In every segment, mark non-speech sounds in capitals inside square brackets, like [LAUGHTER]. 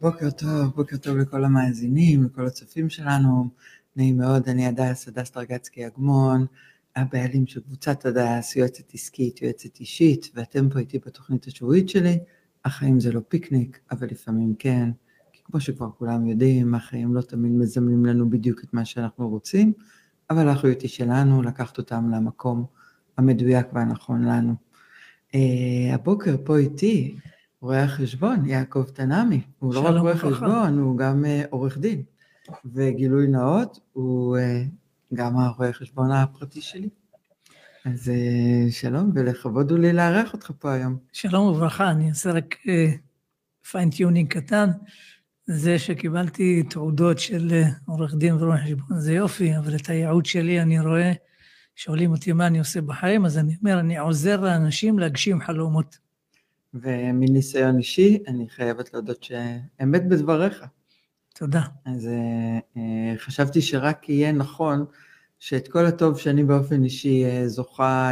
בוקר טוב, בוקר טוב לכל המאזינים, לכל הצופים שלנו. נעים מאוד, אני הדס, הדס דרגצקי אגמון, הבעלים של קבוצת הדס, יועצת עסקית, יועצת אישית, ואתם פה איתי בתוכנית השבועית שלי. החיים זה לא פיקניק, אבל לפעמים כן, כי כמו שכבר כולם יודעים, החיים לא תמיד מזמנים לנו בדיוק את מה שאנחנו רוצים, אבל האחריות היא שלנו לקחת אותם למקום המדויק והנכון לנו. אה, הבוקר פה איתי רואה החשבון יעקב תנעמי, הוא לא רק רואה חשבון, הוא גם אה, עורך דין, וגילוי נאות, הוא אה, גם הרואה חשבון הפרטי שלי. אז אה, שלום, ולכבוד הוא לי לארח אותך פה היום. שלום וברכה, אני אעשה רק fine-tuning קטן. זה שקיבלתי תעודות של עורך דין ורואה חשבון זה יופי, אבל את הייעוד שלי אני רואה, שואלים אותי מה אני עושה בחיים, אז אני אומר, אני עוזר לאנשים להגשים חלומות. ומניסיון אישי, אני חייבת להודות שאמת בדבריך. תודה. אז אה, חשבתי שרק יהיה נכון שאת כל הטוב שאני באופן אישי אה, זוכה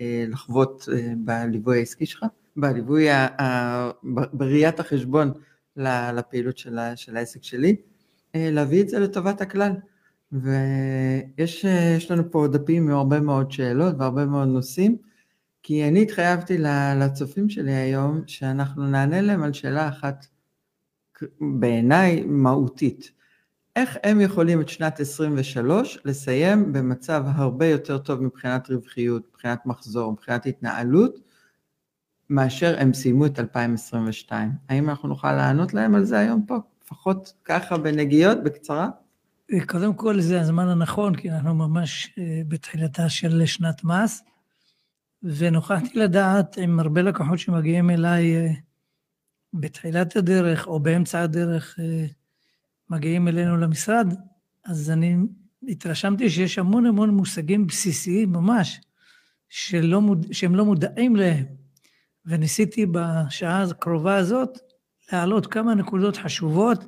אה, לחוות בליווי העסקי שלך, בליווי, בראיית החשבון לפעילות של, של העסק שלי, להביא את זה לטובת הכלל. ויש לנו פה דפים עם הרבה מאוד שאלות והרבה מאוד נושאים. כי אני התחייבתי לצופים שלי היום שאנחנו נענה להם על שאלה אחת בעיניי מהותית. איך הם יכולים את שנת 23 לסיים במצב הרבה יותר טוב מבחינת רווחיות, מבחינת מחזור, מבחינת התנהלות, מאשר הם סיימו את 2022? האם אנחנו נוכל לענות להם על זה היום פה? לפחות ככה בנגיעות, בקצרה? קודם כל זה הזמן הנכון, כי אנחנו ממש אה, בתחילתה של שנת מס. ונוכחתי לדעת עם הרבה לקוחות שמגיעים אליי אה, בתחילת הדרך או באמצע הדרך, אה, מגיעים אלינו למשרד, אז אני התרשמתי שיש המון המון מושגים בסיסיים ממש, שלא מוד... שהם לא מודעים להם. וניסיתי בשעה הקרובה הזאת להעלות כמה נקודות חשובות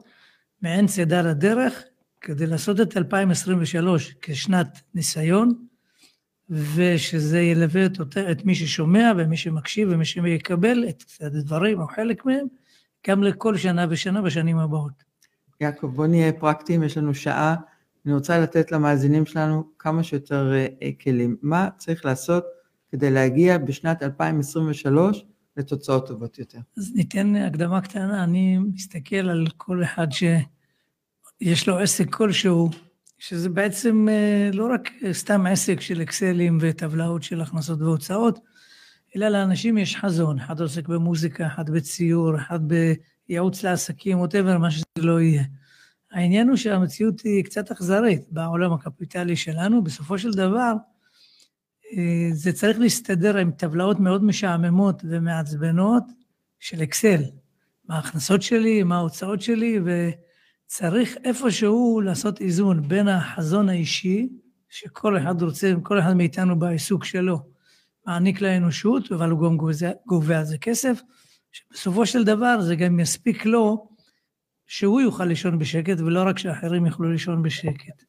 מעין צידה לדרך, כדי לעשות את 2023 כשנת ניסיון, ושזה ילווה את, אותה, את מי ששומע ומי שמקשיב ומי שיקבל את הדברים או חלק מהם, גם לכל שנה ושנה בשנים הבאות. יעקב, בוא נהיה פרקטיים, יש לנו שעה. אני רוצה לתת למאזינים שלנו כמה שיותר uh, כלים. מה צריך לעשות כדי להגיע בשנת 2023 לתוצאות טובות יותר? אז ניתן הקדמה קטנה. אני מסתכל על כל אחד שיש לו עסק כלשהו, שזה בעצם אה, לא רק סתם עסק של אקסלים וטבלאות של הכנסות והוצאות, אלא לאנשים יש חזון, אחד עוסק במוזיקה, אחד בציור, אחד בייעוץ לעסקים, ווטאבר, מה שזה לא יהיה. העניין הוא שהמציאות היא קצת אכזרית בעולם הקפיטלי שלנו, בסופו של דבר אה, זה צריך להסתדר עם טבלאות מאוד משעממות ומעצבנות של אקסל. מה ההכנסות שלי, מה ההוצאות שלי, ו... צריך איפשהו לעשות איזון בין החזון האישי, שכל אחד רוצה, כל אחד מאיתנו בעיסוק שלו, מעניק לאנושות, אבל הוא גם גובה על זה כסף, שבסופו של דבר זה גם יספיק לו שהוא יוכל לישון בשקט, ולא רק שאחרים יוכלו לישון בשקט.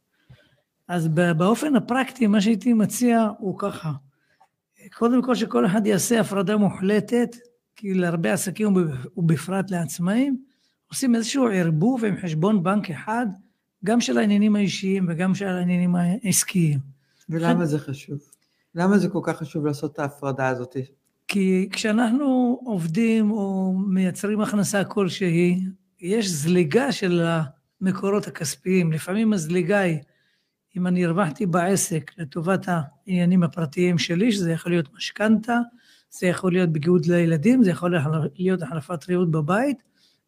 אז באופן הפרקטי, מה שהייתי מציע הוא ככה, קודם כל שכל אחד יעשה הפרדה מוחלטת, כי להרבה עסקים ובפרט לעצמאים, עושים איזשהו ערבוב עם חשבון בנק אחד, גם של העניינים האישיים וגם של העניינים העסקיים. ולמה זה חשוב? למה זה כל כך חשוב לעשות את ההפרדה הזאת? כי כשאנחנו עובדים או מייצרים הכנסה כלשהי, יש זליגה של המקורות הכספיים. לפעמים הזליגה היא, אם אני הרווחתי בעסק לטובת העניינים הפרטיים שלי, שזה יכול להיות משכנתה, זה יכול להיות בגיהות לילדים, זה יכול להיות החלפת ריהוט בבית,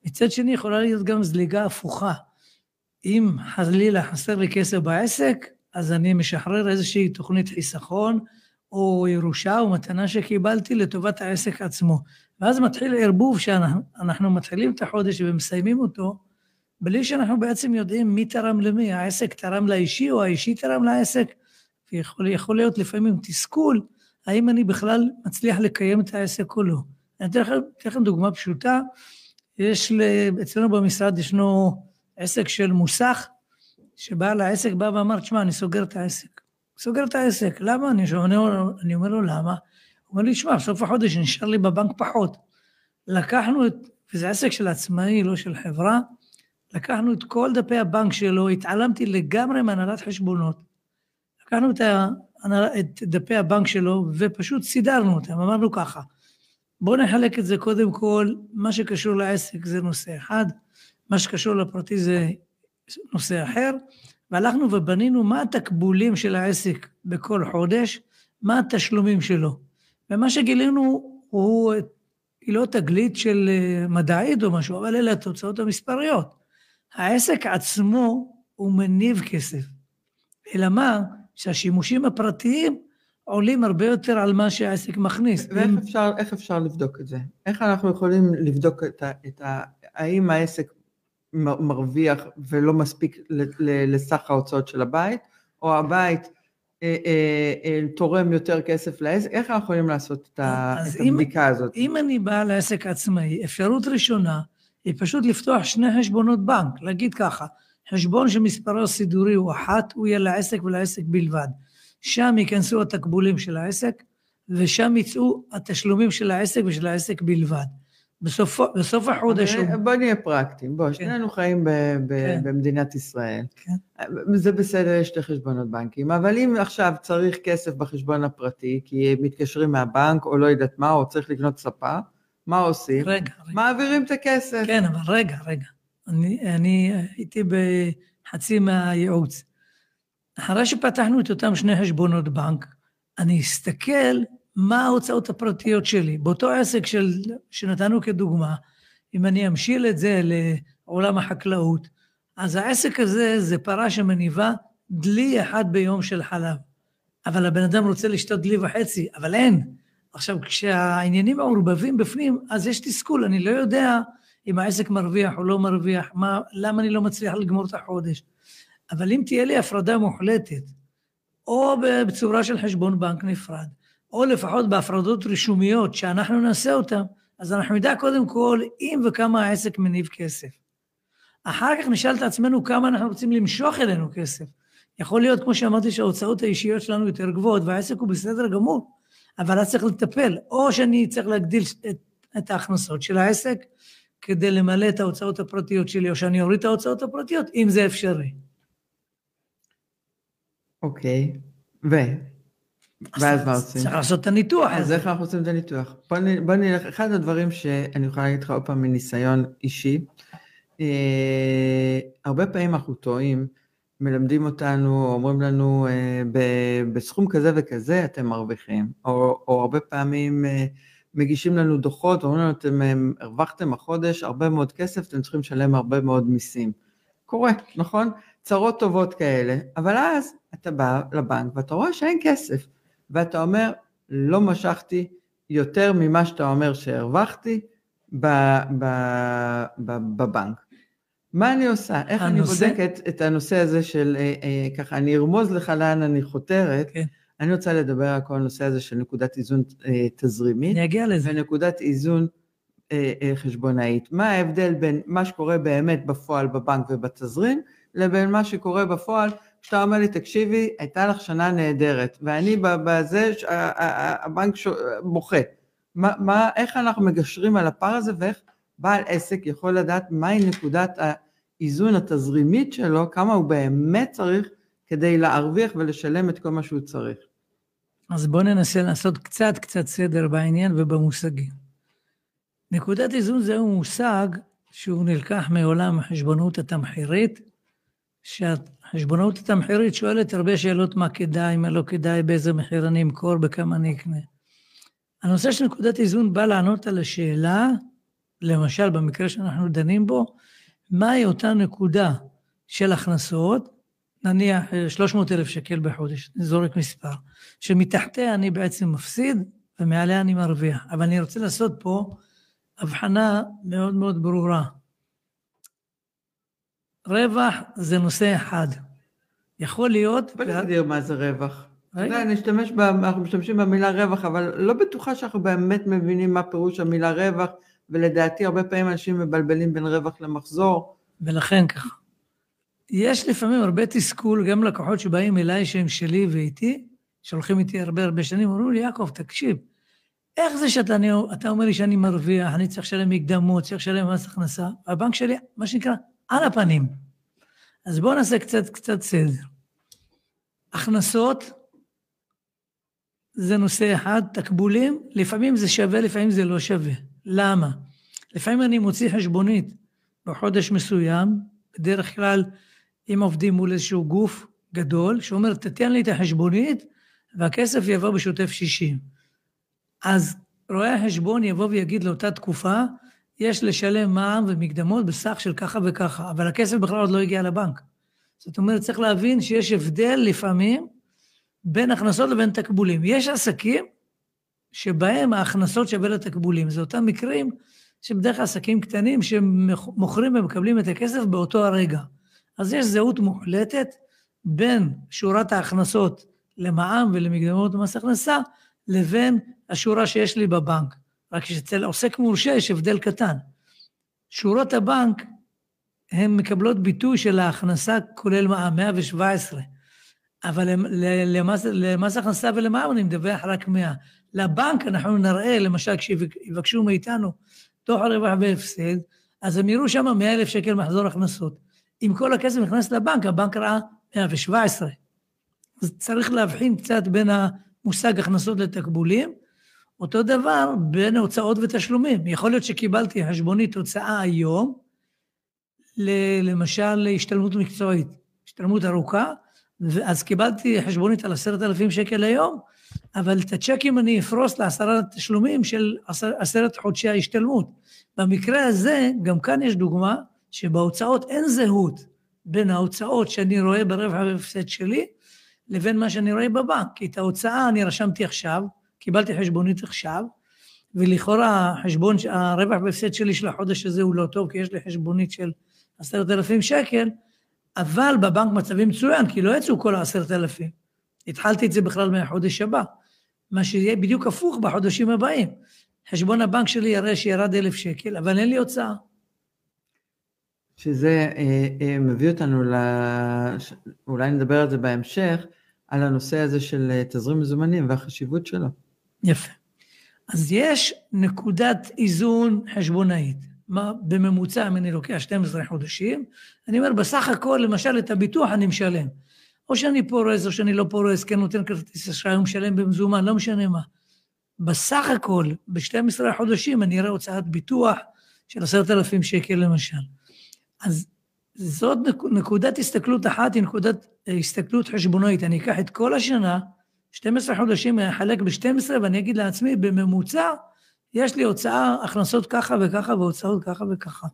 מצד שני יכולה להיות גם זליגה הפוכה. אם חלילה חסר לי כסף בעסק, אז אני משחרר איזושהי תוכנית חיסכון, או ירושה או מתנה שקיבלתי לטובת העסק עצמו. ואז מתחיל ערבוב שאנחנו מתחילים את החודש ומסיימים אותו, בלי שאנחנו בעצם יודעים מי תרם למי, העסק תרם לאישי או האישי תרם לעסק, ויכול להיות לפעמים תסכול, האם אני בכלל מצליח לקיים את העסק או לא. אני אתן לכם דוגמה פשוטה, יש, אצלנו במשרד ישנו עסק של מוסך, שבעל העסק בא ואמר, תשמע, אני סוגר את העסק. סוגר את העסק. למה? אני, שואל, אני אומר לו, למה? הוא אומר לי, תשמע, בסוף החודש נשאר לי בבנק פחות. לקחנו את, וזה עסק של עצמאי, לא של חברה, לקחנו את כל דפי הבנק שלו, התעלמתי לגמרי מהנהלת חשבונות. לקחנו את, ה, את דפי הבנק שלו ופשוט סידרנו אותם, אמרנו ככה, בואו נחלק את זה קודם כל, מה שקשור לעסק זה נושא אחד, מה שקשור לפרטי זה נושא אחר, והלכנו ובנינו מה התקבולים של העסק בכל חודש, מה התשלומים שלו. ומה שגילינו הוא, היא לא תגלית של אה, מדעית או משהו, אבל אלה התוצאות המספריות. העסק עצמו הוא מניב כסף. אלא מה? שהשימושים הפרטיים עולים הרבה יותר על מה שהעסק מכניס. ואיך אם... אפשר, אפשר לבדוק את זה? איך אנחנו יכולים לבדוק את ה... את ה האם העסק מרוויח ולא מספיק לסך ההוצאות של הבית, או הבית אה, אה, אה, תורם יותר כסף לעסק, איך אנחנו יכולים לעשות את, את הבדיקה אם, הזאת? אם אני בא לעסק עצמאי, אפשרות ראשונה היא פשוט לפתוח שני חשבונות בנק, להגיד ככה, חשבון שמספרו הסידורי הוא אחת, הוא יהיה לעסק ולעסק בלבד. שם ייכנסו התקבולים של העסק, ושם יצאו התשלומים של העסק ושל העסק בלבד. בסוף, בסוף החודש... הוא... בוא נהיה פרקטיים, בוא, כן. שנינו חיים ב, ב, כן. במדינת ישראל. כן. זה בסדר, יש שתי חשבונות בנקים, אבל אם עכשיו צריך כסף בחשבון הפרטי, כי מתקשרים מהבנק, או לא יודעת מה, או צריך לקנות ספה, מה עושים? רגע, רגע. מעבירים את הכסף. כן, אבל רגע, רגע. אני, אני הייתי בחצי מהייעוץ. אחרי שפתחנו את אותם שני חשבונות בנק, אני אסתכל מה ההוצאות הפרטיות שלי. באותו עסק של, שנתנו כדוגמה, אם אני אמשיל את זה לעולם החקלאות, אז העסק הזה זה פרה שמניבה דלי אחד ביום של חלב. אבל הבן אדם רוצה לשתות דלי וחצי, אבל אין. עכשיו, כשהעניינים מעורבבים בפנים, אז יש תסכול, אני לא יודע אם העסק מרוויח או לא מרוויח, מה, למה אני לא מצליח לגמור את החודש. אבל אם תהיה לי הפרדה מוחלטת, או בצורה של חשבון בנק נפרד, או לפחות בהפרדות רישומיות שאנחנו נעשה אותן, אז אנחנו נדע קודם כל אם וכמה העסק מניב כסף. אחר כך נשאל את עצמנו כמה אנחנו רוצים למשוך אלינו כסף. יכול להיות, כמו שאמרתי, שההוצאות האישיות שלנו יותר גבוהות, והעסק הוא בסדר גמור, אבל אז צריך לטפל. או שאני צריך להגדיל את, את ההכנסות של העסק כדי למלא את ההוצאות הפרטיות שלי, או שאני אוריד את ההוצאות הפרטיות, אם זה אפשרי. אוקיי, ו? ואז מה עושים? צריך לעשות את הניתוח אז איך אנחנו עושים את הניתוח? בוא נלך, אחד הדברים שאני יכולה להגיד לך עוד פעם מניסיון אישי, אה, הרבה פעמים אנחנו טועים, מלמדים אותנו, אומרים לנו, אה, בסכום כזה וכזה אתם מרוויחים, או, או הרבה פעמים אה, מגישים לנו דוחות, אומרים לנו, אתם הרווחתם החודש הרבה מאוד כסף, אתם צריכים לשלם הרבה מאוד מיסים. קורה, נכון? צרות טובות כאלה, אבל אז אתה בא לבנק ואתה רואה שאין כסף. ואתה אומר, לא משכתי יותר ממה שאתה אומר שהרווחתי בבנק. מה אני עושה? איך הנושא... אני בודקת את הנושא הזה של, אה, אה, ככה, אני ארמוז לך לאן אני חותרת. כן. אני רוצה לדבר על כל הנושא הזה של נקודת איזון אה, תזרימית. אני אגיע לזה. ונקודת איזון אה, אה, חשבונאית. מה ההבדל בין מה שקורה באמת בפועל בבנק ובתזרים, לבין מה שקורה בפועל כשאתה אומר לי, תקשיבי, הייתה לך שנה נהדרת, ואני בזה, הבנק בוכה. מה, מה, איך אנחנו מגשרים על הפער הזה, ואיך בעל עסק יכול לדעת מהי נקודת האיזון התזרימית שלו, כמה הוא באמת צריך כדי להרוויח ולשלם את כל מה שהוא צריך. אז בואו ננסה לעשות קצת קצת סדר בעניין ובמושגים. נקודת איזון זהו מושג שהוא נלקח מעולם החשבונות התמחירית, שהחשבונות התמחירית שואלת הרבה שאלות מה כדאי, מה לא כדאי, באיזה מחיר אני אמכור, בכמה אני אקנה. הנושא של נקודת איזון בא לענות על השאלה, למשל במקרה שאנחנו דנים בו, מהי אותה נקודה של הכנסות, נניח 300 אלף שקל בחודש, זורק מספר, שמתחתיה אני בעצם מפסיד ומעליה אני מרוויח. אבל אני רוצה לעשות פה הבחנה מאוד מאוד ברורה. רווח זה נושא אחד. יכול להיות... בוא נגדיר מה זה רווח. יודע, נשתמש ב... אנחנו משתמשים במילה רווח, אבל לא בטוחה שאנחנו באמת מבינים מה פירוש המילה רווח, ולדעתי הרבה פעמים אנשים מבלבלים בין רווח למחזור. ולכן ככה. יש לפעמים הרבה תסכול, גם לקוחות שבאים אליי שהם שלי ואיתי, שהולכים איתי הרבה הרבה שנים, אומרים לי, יעקב, תקשיב, איך זה שאתה אתה אומר לי שאני מרוויח, אני צריך לשלם מקדמות, צריך לשלם מס הכנסה, והבנק שלי, מה שנקרא, על הפנים. אז בואו נעשה קצת, קצת סדר. הכנסות זה נושא אחד, תקבולים, לפעמים זה שווה, לפעמים זה לא שווה. למה? לפעמים אני מוציא חשבונית בחודש מסוים, בדרך כלל אם עובדים מול איזשהו גוף גדול, שאומר, תתן לי את החשבונית והכסף יבוא בשוטף 60. אז רואה החשבון יבוא ויגיד לאותה תקופה, יש לשלם מע"מ ומקדמות בסך של ככה וככה, אבל הכסף בכלל עוד לא הגיע לבנק. זאת אומרת, צריך להבין שיש הבדל לפעמים בין הכנסות לבין תקבולים. יש עסקים שבהם ההכנסות שווה לתקבולים. זה אותם מקרים שבדרך כלל עסקים קטנים שמוכרים ומקבלים את הכסף באותו הרגע. אז יש זהות מוחלטת בין שורת ההכנסות למע"מ ולמקדמות ומס הכנסה, לבין השורה שיש לי בבנק. רק שאצל עוסק מורשה יש הבדל קטן. שורות הבנק, הן מקבלות ביטוי של ההכנסה כולל מע"מ, 117. אבל למס, למס הכנסה ולמע"מ אני מדווח רק 100. לבנק אנחנו נראה, למשל, כשיבקשו מאיתנו תוך הרווח והפסד, אז הם יראו שם 100 אלף שקל מחזור הכנסות. אם כל הכסף נכנס לבנק, הבנק ראה 117. אז צריך להבחין קצת בין המושג הכנסות לתקבולים. אותו דבר בין הוצאות ותשלומים. יכול להיות שקיבלתי חשבונית הוצאה היום, למשל להשתלמות מקצועית, השתלמות ארוכה, אז קיבלתי חשבונית על עשרת אלפים שקל היום, אבל את הצ'קים אני אפרוס לעשרה תשלומים של עשר, עשרת חודשי ההשתלמות. במקרה הזה, גם כאן יש דוגמה שבהוצאות אין זהות בין ההוצאות שאני רואה ברווח והפסד שלי, לבין מה שאני רואה בבנק. כי את ההוצאה אני רשמתי עכשיו, קיבלתי חשבונית עכשיו, ולכאורה החשבון, הרווח והפסד שלי של החודש הזה הוא לא טוב, כי יש לי חשבונית של עשרת אלפים שקל, אבל בבנק מצבי מצוין, כי לא יצאו כל העשרת אלפים. התחלתי את זה בכלל מהחודש הבא. מה שיהיה בדיוק הפוך בחודשים הבאים. חשבון הבנק שלי יראה שירד אלף שקל, אבל אין לי הוצאה. שזה אה, אה, מביא אותנו, ל... אולי נדבר על זה בהמשך, על הנושא הזה של אה, תזרים מזומנים והחשיבות שלו. יפה. אז יש נקודת איזון חשבונאית. מה, בממוצע, אם אני לוקח 12 חודשים, אני אומר, בסך הכל, למשל, את הביטוח אני משלם. או שאני פורס או שאני לא פורס, כן נותן כרטיס אשראי, הוא משלם במזומן, לא משנה מה. בסך הכל, ב-12 חודשים אני אראה הוצאת ביטוח של עשרת אלפים שקל למשל. אז זאת נקודת הסתכלות אחת, היא נקודת אה, הסתכלות חשבונאית. אני אקח את כל השנה, 12 חודשים, אני אחלק ב-12 ואני אגיד לעצמי, בממוצע, יש לי הוצאה, הכנסות ככה וככה והוצאות ככה וככה.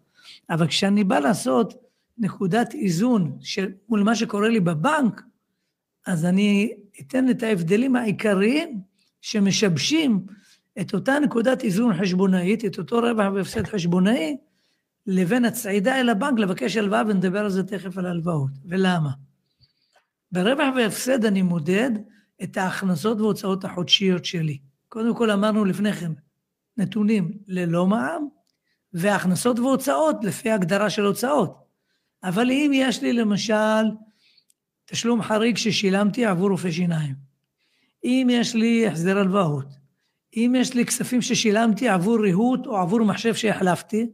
אבל כשאני בא לעשות נקודת איזון של, מול מה שקורה לי בבנק, אז אני אתן את ההבדלים העיקריים שמשבשים את אותה נקודת איזון חשבונאית, את אותו רווח והפסד חשבונאי, לבין הצעידה אל הבנק לבקש הלוואה, ונדבר על זה תכף על הלוואות. ולמה? ברווח והפסד אני מודד את ההכנסות וההוצאות החודשיות שלי. קודם כל אמרנו לפני כן, נתונים ללא מע"מ, והכנסות והוצאות לפי הגדרה של הוצאות. אבל אם יש לי למשל תשלום חריג ששילמתי עבור רופא שיניים, אם יש לי החזר הלוואות, אם יש לי כספים ששילמתי עבור ריהוט או עבור מחשב שהחלפתי,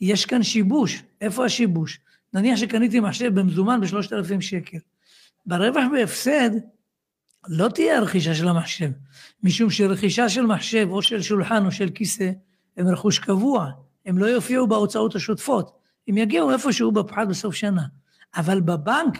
יש כאן שיבוש. איפה השיבוש? נניח שקניתי מחשב במזומן בשלושת אלפים שקל. ברווח והפסד לא תהיה הרכישה של המחשב, משום שרכישה של מחשב או של שולחן או של כיסא הם רכוש קבוע, הם לא יופיעו בהוצאות השוטפות. הם יגיעו איפשהו בפחת בסוף שנה. אבל בבנק,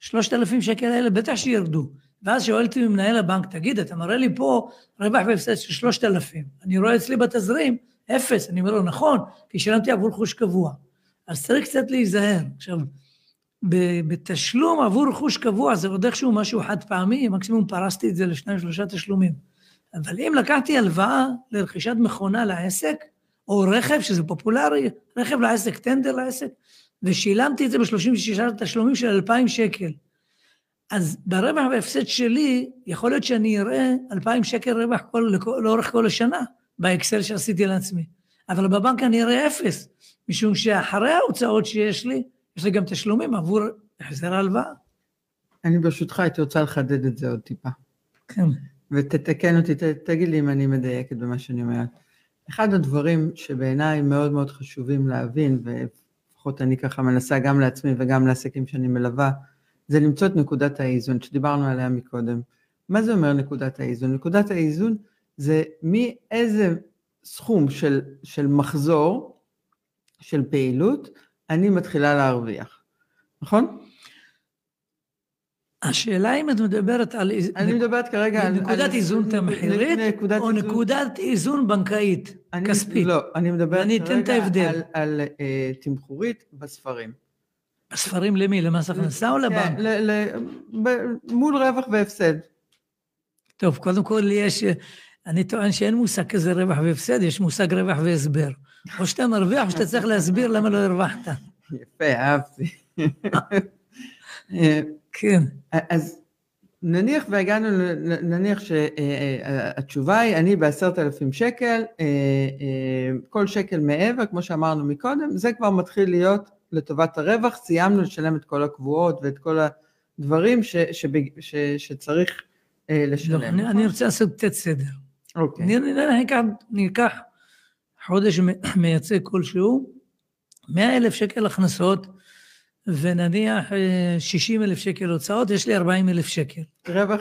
שלושת אלפים שקל האלה בטח שירדו. ואז שואלתי ממנהל הבנק, תגיד, אתה מראה לי פה רווח והפסד של שלושת אלפים. אני רואה אצלי בתזרים אפס. אני אומר לו, נכון, כי שילמתי עבור רכוש קבוע. אז צריך קצת להיזהר. עכשיו, בתשלום עבור רכוש קבוע זה עוד איכשהו משהו חד פעמי, מקסימום פרסתי את זה לשניים שלושה תשלומים. אבל אם לקחתי הלוואה לרכישת מכונה לעסק, או רכב, שזה פופולרי, רכב לעסק, טנדר לעסק, ושילמתי את זה ב-36 תשלומים של 2,000 שקל. אז ברווח והפסד שלי, יכול להיות שאני אראה 2,000 שקל רווח כל, לאורך כל השנה, באקסל שעשיתי לעצמי. אבל בבנק אני אראה אפס, משום שאחרי ההוצאות שיש לי, יש לי גם תשלומים עבור החזר ההלוואה. אני ברשותך הייתי רוצה לחדד את זה עוד טיפה. כן. ותתקן אותי, ת- תגיד לי אם אני מדייקת במה שאני אומרת. אחד הדברים שבעיניי מאוד מאוד חשובים להבין, ולפחות אני ככה מנסה גם לעצמי וגם לעסקים שאני מלווה, זה למצוא את נקודת האיזון שדיברנו עליה מקודם. מה זה אומר נקודת האיזון? נקודת האיזון זה מאיזה סכום של, של מחזור, של פעילות, אני מתחילה להרוויח, נכון? השאלה אם את מדברת על אני מדברת כרגע על... נקודת על- איזון תמחירית או איזון- נקודת איזון בנקאית, אני- כספית. לא, אני מדברת את כרגע ההבדל. על, על אה, תמחורית בספרים. הספרים למי? למס הכנסה או לבנק? כן, ל, ל, ב, מול רווח והפסד. טוב, קודם כל יש, אני טוען שאין מושג כזה רווח והפסד, יש מושג רווח והסבר. או שאתה מרוויח או שאתה צריך להסביר למה לא הרווחת. יפה, אהבתי. אה, כן, אז נניח והגענו, נניח שהתשובה היא, אני בעשרת אלפים שקל, אה, אה, כל שקל מעבר, כמו שאמרנו מקודם, זה כבר מתחיל להיות לטובת הרווח, סיימנו לשלם את כל הקבועות ואת כל הדברים ש, שב- ש, שצריך אה, לא, לשלם. אני? אני רוצה לעשות קצת סדר. אוקיי. אני, חודש מ- [CLEARS THROAT] מייצג כלשהו, 100 אלף שקל הכנסות, ונניח 60 אלף שקל הוצאות, יש לי 40 אלף שקל. רווח,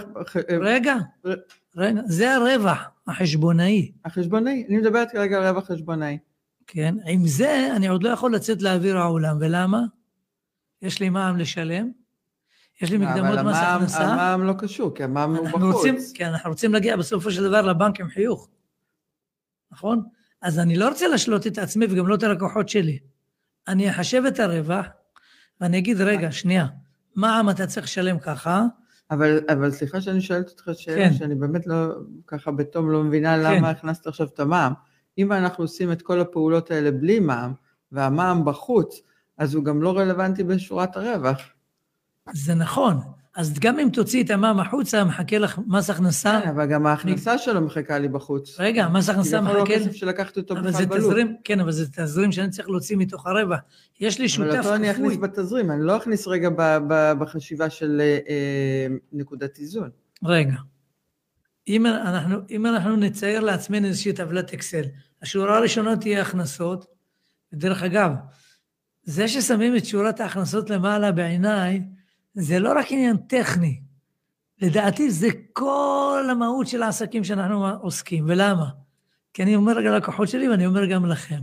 אה, רגע, ר- רגע, זה הרווח החשבונאי, החשבונאי, אני מדברת כרגע על רווח חשבונאי. כן? עם זה אני עוד לא יכול לצאת לאוויר העולם, ולמה? יש לי מע"מ לשלם, יש לי מקדמות אבל מס המע"מ- הכנסה. המע"מ לא קשור, כי המע"מ הוא אנחנו רוצים, בחוץ. כן, אנחנו רוצים להגיע בסופו של דבר לבנק עם חיוך, נכון? אז אני לא רוצה להשלות את עצמי וגם לא את הלקוחות שלי. אני אחשב את הרווח, ואני אגיד, רגע, שנייה, מע"מ אתה צריך לשלם ככה, אבל, אבל סליחה שאני שואלת אותך שאלה, כן. שאני באמת לא, ככה בתום לא מבינה למה הכנסת עכשיו את המע"מ. אם אנחנו עושים את כל הפעולות האלה בלי מע"מ, והמע"מ בחוץ, אז הוא גם לא רלוונטי בשורת הרווח. זה נכון. אז גם אם תוציא את המע"מ החוצה, מחכה לך מס הכנסה. כן, אבל גם ההכנסה שלו מחכה לי בחוץ. רגע, מס הכנסה כביכול לא מחכה... כסף שלקחתי אותו אבל בכלל. תזרים, כן, אבל זה תזרים שאני צריך להוציא מתוך הרווח. יש לי אבל שותף אותו אני אכניס כפוי. בתזרים, אני לא אכניס רגע ב- ב- בחשיבה של אה, אה, נקודת איזון. רגע. אם אנחנו, אם אנחנו נצייר לעצמנו איזושהי טבלת אקסל, השורה הראשונה תהיה הכנסות, ודרך אגב, זה ששמים את שורת ההכנסות למעלה בעיניי, זה לא רק עניין טכני. לדעתי זה כל המהות של העסקים שאנחנו עוסקים, ולמה? כי אני אומר ללקוחות שלי ואני אומר גם לכם.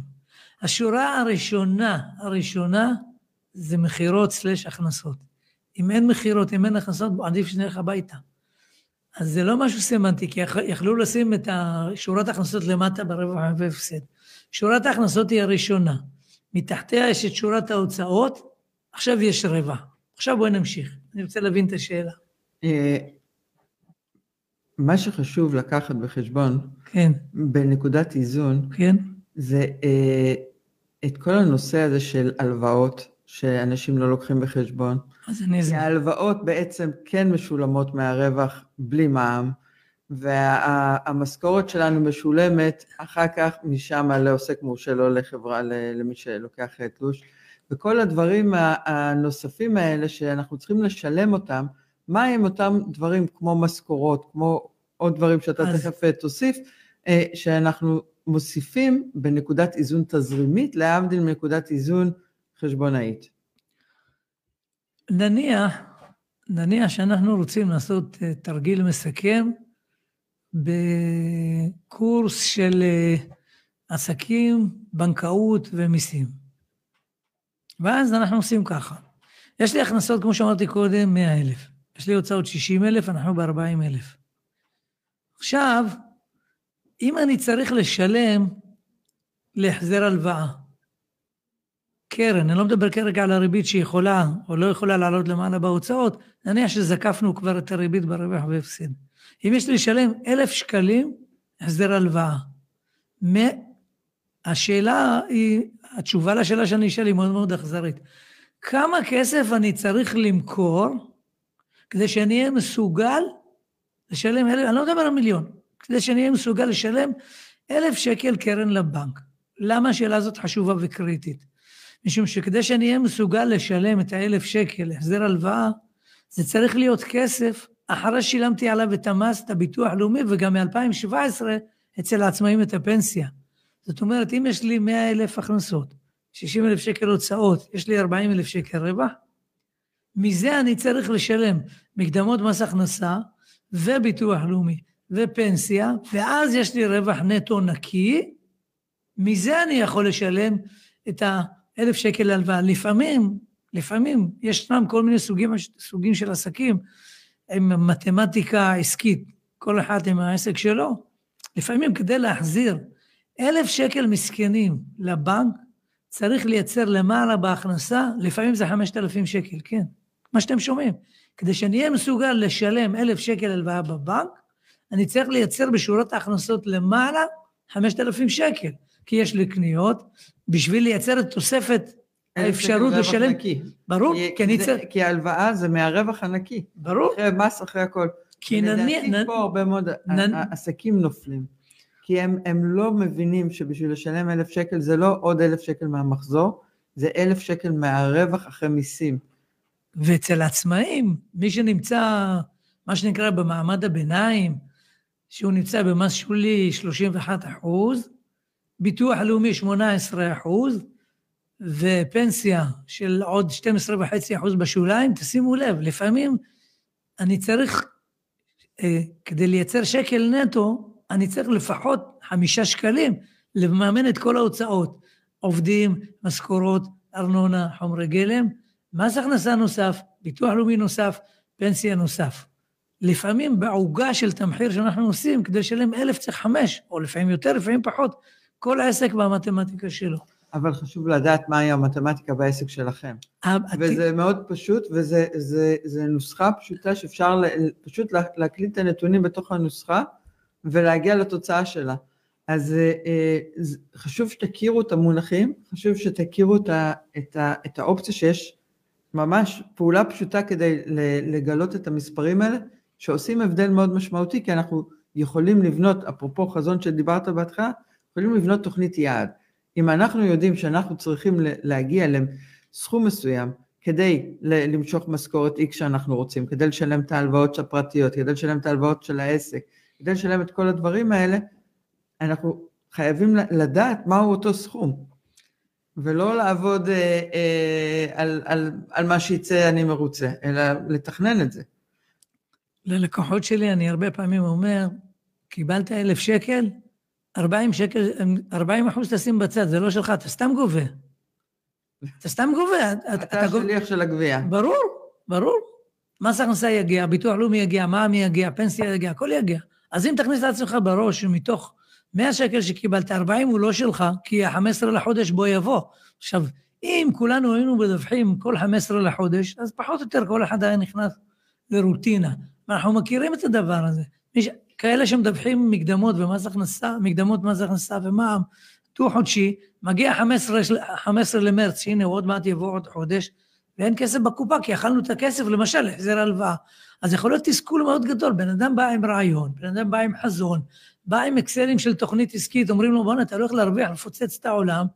השורה הראשונה, הראשונה, זה מכירות סלש הכנסות. אם אין מכירות, אם אין הכנסות, עדיף שנלך הביתה. אז זה לא משהו סמנטי, כי יכ- יכלו לשים את שורת ההכנסות למטה ברווח והפסד. שורת ההכנסות היא הראשונה. מתחתיה יש את שורת ההוצאות, עכשיו יש רווח. עכשיו בואי נמשיך. אני רוצה להבין את השאלה. אה, מה שחשוב לקחת בחשבון כן, בנקודת איזון, כן, זה אה, את כל הנושא הזה של הלוואות, שאנשים לא לוקחים בחשבון. אז אני אסביר. ההלוואות בעצם כן משולמות מהרווח בלי מע"מ, והמשכורת שלנו משולמת אחר כך משם לעוסק מורשה, לא לחברה, למי שלוקח תלוש. וכל הדברים הנוספים האלה שאנחנו צריכים לשלם אותם, מה הם אותם דברים כמו משכורות, כמו עוד דברים שאתה אז- תכף אה, תוסיף, אה, שאנחנו מוסיפים בנקודת איזון תזרימית, להבדיל מנקודת איזון חשבונאית. נניח, נניח שאנחנו רוצים לעשות אה, תרגיל מסכם בקורס של עסקים, בנקאות ומיסים. ואז אנחנו עושים ככה. יש לי הכנסות, כמו שאמרתי קודם, 100 אלף. יש לי הוצאות 60 אלף, אנחנו ב-40 אלף. עכשיו, אם אני צריך לשלם להחזר הלוואה, קרן, אני לא מדבר כרגע על הריבית שיכולה או לא יכולה לעלות למעלה בהוצאות, נניח שזקפנו כבר את הריבית ברווח והפסד. אם יש לי לשלם אלף שקלים, החזר הלוואה. השאלה היא, התשובה לשאלה שאני אשאל היא מאוד מאוד אכזרית. כמה כסף אני צריך למכור כדי שאני אהיה מסוגל לשלם אלף, אני לא מדבר על מיליון, כדי שאני אהיה מסוגל לשלם אלף שקל קרן לבנק. למה השאלה הזאת חשובה וקריטית? משום שכדי שאני אהיה מסוגל לשלם את האלף שקל החזר הלוואה, זה צריך להיות כסף אחרי שילמתי עליו את המס, את הביטוח הלאומי, וגם מ-2017 אצל העצמאים את הפנסיה. זאת אומרת, אם יש לי 100 אלף הכנסות, 60 אלף שקל הוצאות, יש לי 40 אלף שקל רווח, מזה אני צריך לשלם מקדמות מס הכנסה וביטוח לאומי ופנסיה, ואז יש לי רווח נטו נקי, מזה אני יכול לשלם את האלף שקל הלוואה. לפעמים, לפעמים ישנם כל מיני סוגים, סוגים של עסקים עם מתמטיקה עסקית, כל אחד עם העסק שלו. לפעמים כדי להחזיר אלף שקל מסכנים לבנק, צריך לייצר למעלה בהכנסה, לפעמים זה חמשת אלפים שקל, כן, מה שאתם שומעים. כדי שאני אהיה מסוגל לשלם אלף שקל הלוואה בבנק, אני צריך לייצר בשורת ההכנסות למעלה חמשת אלפים שקל, כי יש לי קניות, בשביל לייצר את תוספת האפשרות לשלם. נקי. ברור, כי, כי אני זה- צריך... כי ההלוואה זה מהרווח הנקי. ברור, אחרי מס, אחרי הכל. כי נניח... לדעתי פה הרבה מאוד נ- עסקים נופלים. כי הם, הם לא מבינים שבשביל לשלם אלף שקל זה לא עוד אלף שקל מהמחזור, זה אלף שקל מהרווח אחרי מיסים. ואצל העצמאים, מי שנמצא, מה שנקרא במעמד הביניים, שהוא נמצא במס שולי 31 אחוז, ביטוח לאומי 18 אחוז, ופנסיה של עוד 12.5 אחוז בשוליים, תשימו לב, לפעמים אני צריך, אה, כדי לייצר שקל נטו, אני צריך לפחות חמישה שקלים לממן את כל ההוצאות, עובדים, משכורות, ארנונה, חומרי גלם, מס הכנסה נוסף, ביטוח לאומי נוסף, פנסיה נוסף. לפעמים בעוגה של תמחיר שאנחנו עושים, כדי לשלם אלף צריך חמש, או לפעמים יותר, לפעמים פחות. כל עסק והמתמטיקה שלו. אבל חשוב לדעת מהי המתמטיקה בעסק שלכם. וזה מאוד פשוט, וזה זה, זה נוסחה פשוטה שאפשר פשוט לה- להקליט את הנתונים בתוך הנוסחה ולהגיע לתוצאה שלה. אז אה, אה, חשוב שתכירו את המונחים, חשוב שתכירו את, ה, את, ה, את האופציה שיש ממש פעולה פשוטה כדי לגלות את המספרים האלה, שעושים הבדל מאוד משמעותי, כי אנחנו יכולים לבנות, אפרופו חזון שדיברת בהתחלה, יכולים לבנות תוכנית יעד. אם אנחנו יודעים שאנחנו צריכים להגיע לסכום מסוים כדי למשוך משכורת X שאנחנו רוצים, כדי לשלם את ההלוואות הפרטיות, כדי לשלם את ההלוואות של העסק, כדי לשלם את כל הדברים האלה, אנחנו חייבים לדעת מהו אותו סכום, ולא לעבוד אה, אה, על, על, על מה שיצא אני מרוצה, אלא לתכנן את זה. ללקוחות שלי אני הרבה פעמים אומר, קיבלת אלף שקל, 40 שקל, 40 אחוז תשים בצד, זה לא שלך, אתה סתם גובה. אתה סתם גובה. אתה, אתה גובה- השליח של הגבייה. ברור, ברור. מס הכנסה יגיע, ביטוח לאומי יגיע, מע"מ יגיע, פנסיה יגיע, הכל יגיע. אז אם תכניס לעצמך בראש שמתוך 100 שקל שקיבלת, 40 הוא לא שלך, כי ה-15 לחודש בוא יבוא. עכשיו, אם כולנו היינו מדווחים כל 15 לחודש, אז פחות או יותר כל אחד היה נכנס לרוטינה. ואנחנו מכירים את הדבר הזה. ש... כאלה שמדווחים מקדמות ומס הכנסה, מקדמות מס הכנסה ומע"מ, דו-חודשי, מגיע 15, של- 15 למרץ, שהנה עוד מעט יבוא עוד חודש, ואין כסף בקופה, כי אכלנו את הכסף, למשל, להחזר הלוואה. אז יכול להיות תסכול מאוד גדול. בן אדם בא עם רעיון, בן אדם בא עם חזון, בא עם אקסלים של תוכנית עסקית, אומרים לו, בוא'נה, אתה הולך להרוויח, לפוצץ את העולם,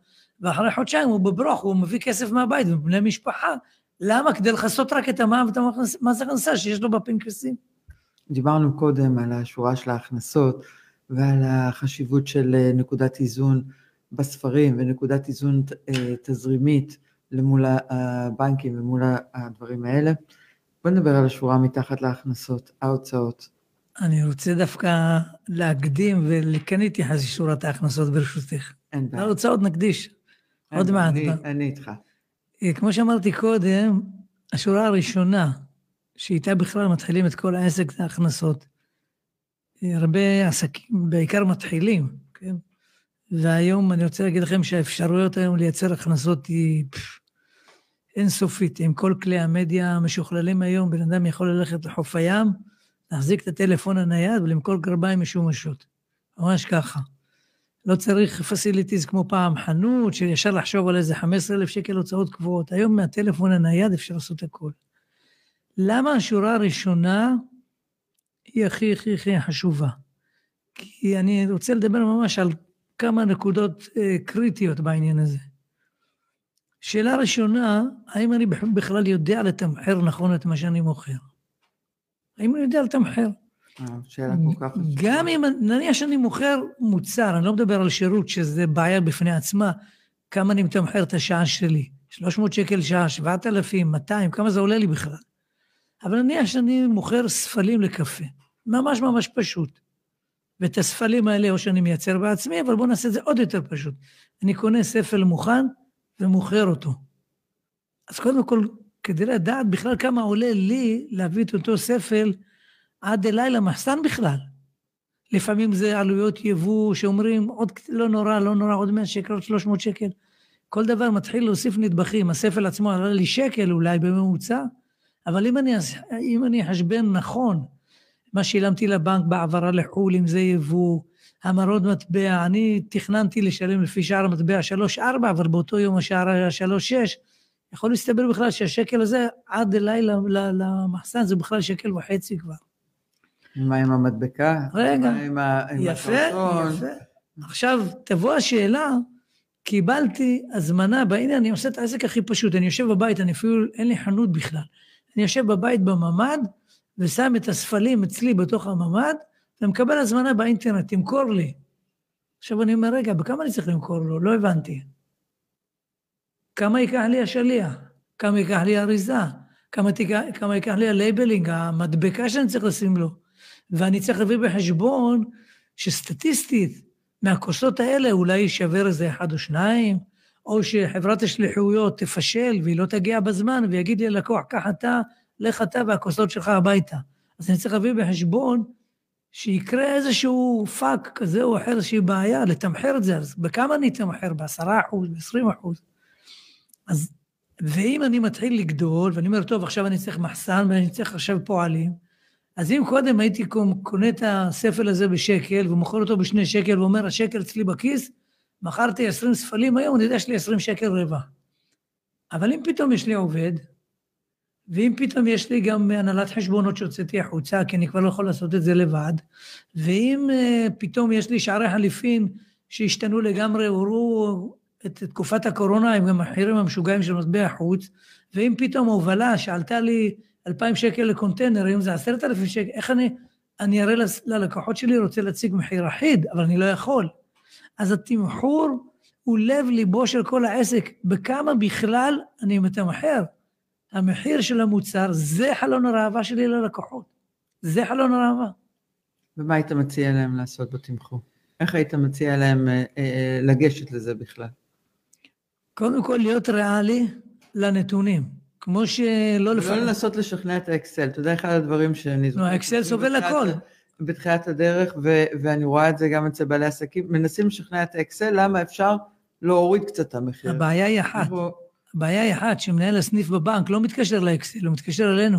ואחרי חודשיים הוא בברוך, הוא מביא כסף מהבית ובני משפחה. למה? כדי לכסות רק את המע"מ ואת המס- מס הכנסה שיש לו בפנקסים. דיברנו קודם על השורה של ההכנסות ועל החשיבות של אה, נקודת איזון בספרים ונקודת איזון אה, תזרימית למול הבנקים ומול הדברים האלה. בוא נדבר על השורה מתחת להכנסות, ההוצאות. אני רוצה דווקא להקדים וכן להתייחס לשורת ההכנסות ברשותך. אין בעיה. להוצאות נקדיש. עוד מעט. אני- אני איתך. אה, כמו שאמרתי קודם, השורה הראשונה, שאיתה בכלל מתחילים את כל העסק, זה ההכנסות. אה, הרבה עסקים, בעיקר מתחילים, כן? והיום אני רוצה להגיד לכם שהאפשרויות היום לייצר הכנסות היא אינסופית. עם כל כלי המדיה המשוכללים היום, בן אדם יכול ללכת לחוף הים, להחזיק את הטלפון הנייד ולמכור גרביים משומשות. ממש ככה. לא צריך פסיליטיז כמו פעם, חנות, שישר לחשוב על איזה 15,000 שקל הוצאות קבועות. היום מהטלפון הנייד אפשר לעשות הכל. למה השורה הראשונה היא הכי הכי הכי חשובה? כי אני רוצה לדבר ממש על כמה נקודות אה, קריטיות בעניין הזה. שאלה ראשונה, האם אני בכ- בכלל יודע לתמחר נכון את מה שאני מוכר? האם אני יודע לתמחר? אה, שאלה כל כך. גם אם, נניח שאני מוכר מוצר, אני לא מדבר על שירות, שזה בעיה בפני עצמה, כמה אני מתמחר את השעה שלי. 300 שקל שעה, 7,000, 200, כמה זה עולה לי בכלל. אבל נניח שאני מוכר ספלים לקפה, ממש ממש פשוט. ואת הספלים האלה או שאני מייצר בעצמי, אבל בואו נעשה את זה עוד יותר פשוט. אני קונה ספל מוכן ומוכר אותו. אז קודם כל, כדי לדעת בכלל כמה עולה לי להביא את אותו ספל עד אליי למחסן בכלל. לפעמים זה עלויות יבוא שאומרים, עוד לא נורא, לא נורא, עוד 100 שקל, עוד 300 שקל. כל דבר מתחיל להוסיף נדבכים. הספל עצמו עלה לי שקל אולי בממוצע, אבל אם אני, אם אני אחשבן נכון, מה שילמתי לבנק בהעברה לחו"ל, אם זה יבוא, המרות מטבע, אני תכננתי לשלם לפי שער המטבע 3-4, אבל באותו יום השער היה 3-6, יכול להסתבר בכלל שהשקל הזה עד אליי למחסן זה בכלל שקל וחצי כבר. מה עם המדבקה? רגע, עם ה- יפה? יפה. עכשיו, תבוא השאלה, קיבלתי הזמנה, והנה אני עושה את העסק הכי פשוט, אני יושב בבית, אני אפילו, אין לי חנות בכלל. אני יושב בבית בממ"ד, ושם את הספלים אצלי בתוך הממ"ד, ומקבל הזמנה באינטרנט, תמכור לי. עכשיו אני אומר, רגע, בכמה אני צריך למכור לו? לא הבנתי. כמה ייקח לי השליח? כמה ייקח לי האריזה? כמה, תיקח, כמה ייקח לי ה labeling, המדבקה שאני צריך לשים לו? ואני צריך להביא בחשבון שסטטיסטית, מהכוסות האלה אולי יישבר איזה אחד או שניים, או שחברת השליחויות תפשל והיא לא תגיע בזמן, ויגיד לי ללקוח, קח אתה, לך אתה והכוסות שלך הביתה. אז אני צריך להביא בחשבון שיקרה איזשהו פאק כזה או אחר, איזושהי בעיה, לתמחר את זה. אז בכמה אני אתמחר? בעשרה אחוז, בעשרים אחוז. אז, ואם אני מתחיל לגדול, ואני אומר, טוב, עכשיו אני צריך מחסן ואני צריך עכשיו פועלים, אז אם קודם הייתי קונה את הספל הזה בשקל ומוכר אותו בשני שקל ואומר, השקל אצלי בכיס, מכרתי 20 ספלים היום, אני יודע שיש לי 20 שקל רווח. אבל אם פתאום יש לי עובד, ואם פתאום יש לי גם הנהלת חשבונות שהוצאתי החוצה, כי אני כבר לא יכול לעשות את זה לבד, ואם uh, פתאום יש לי שערי חליפין שהשתנו לגמרי, הורו את תקופת הקורונה עם המחירים המשוגעים של מטבע חוץ, ואם פתאום הובלה שעלתה לי 2,000 שקל לקונטיינר, היום זה 10,000 שקל, איך אני, אני אראה ללקוחות שלי, רוצה להציג מחיר אחיד, אבל אני לא יכול. אז התמחור הוא לב ליבו של כל העסק, בכמה בכלל אני מתמחר. המחיר של המוצר, זה חלון הראווה שלי ללקוחות. זה חלון הראווה. ומה היית מציע להם לעשות בתמחור? איך היית מציע להם אה, אה, לגשת לזה בכלל? קודם כל, להיות ריאלי לנתונים. כמו שלא לא לפעמים... לנסות לשכנע את האקסל. אתה יודע, אחד הדברים שאני נו, האקסל סובל הכל. בתחילת הדרך, ו- ואני רואה את זה גם אצל בעלי עסקים, מנסים לשכנע את האקסל, למה אפשר להוריד קצת את המחיר. הבעיה היא אחת. בוא- הבעיה היא אחת, שמנהל הסניף בבנק לא מתקשר לאקסל, הוא מתקשר אלינו.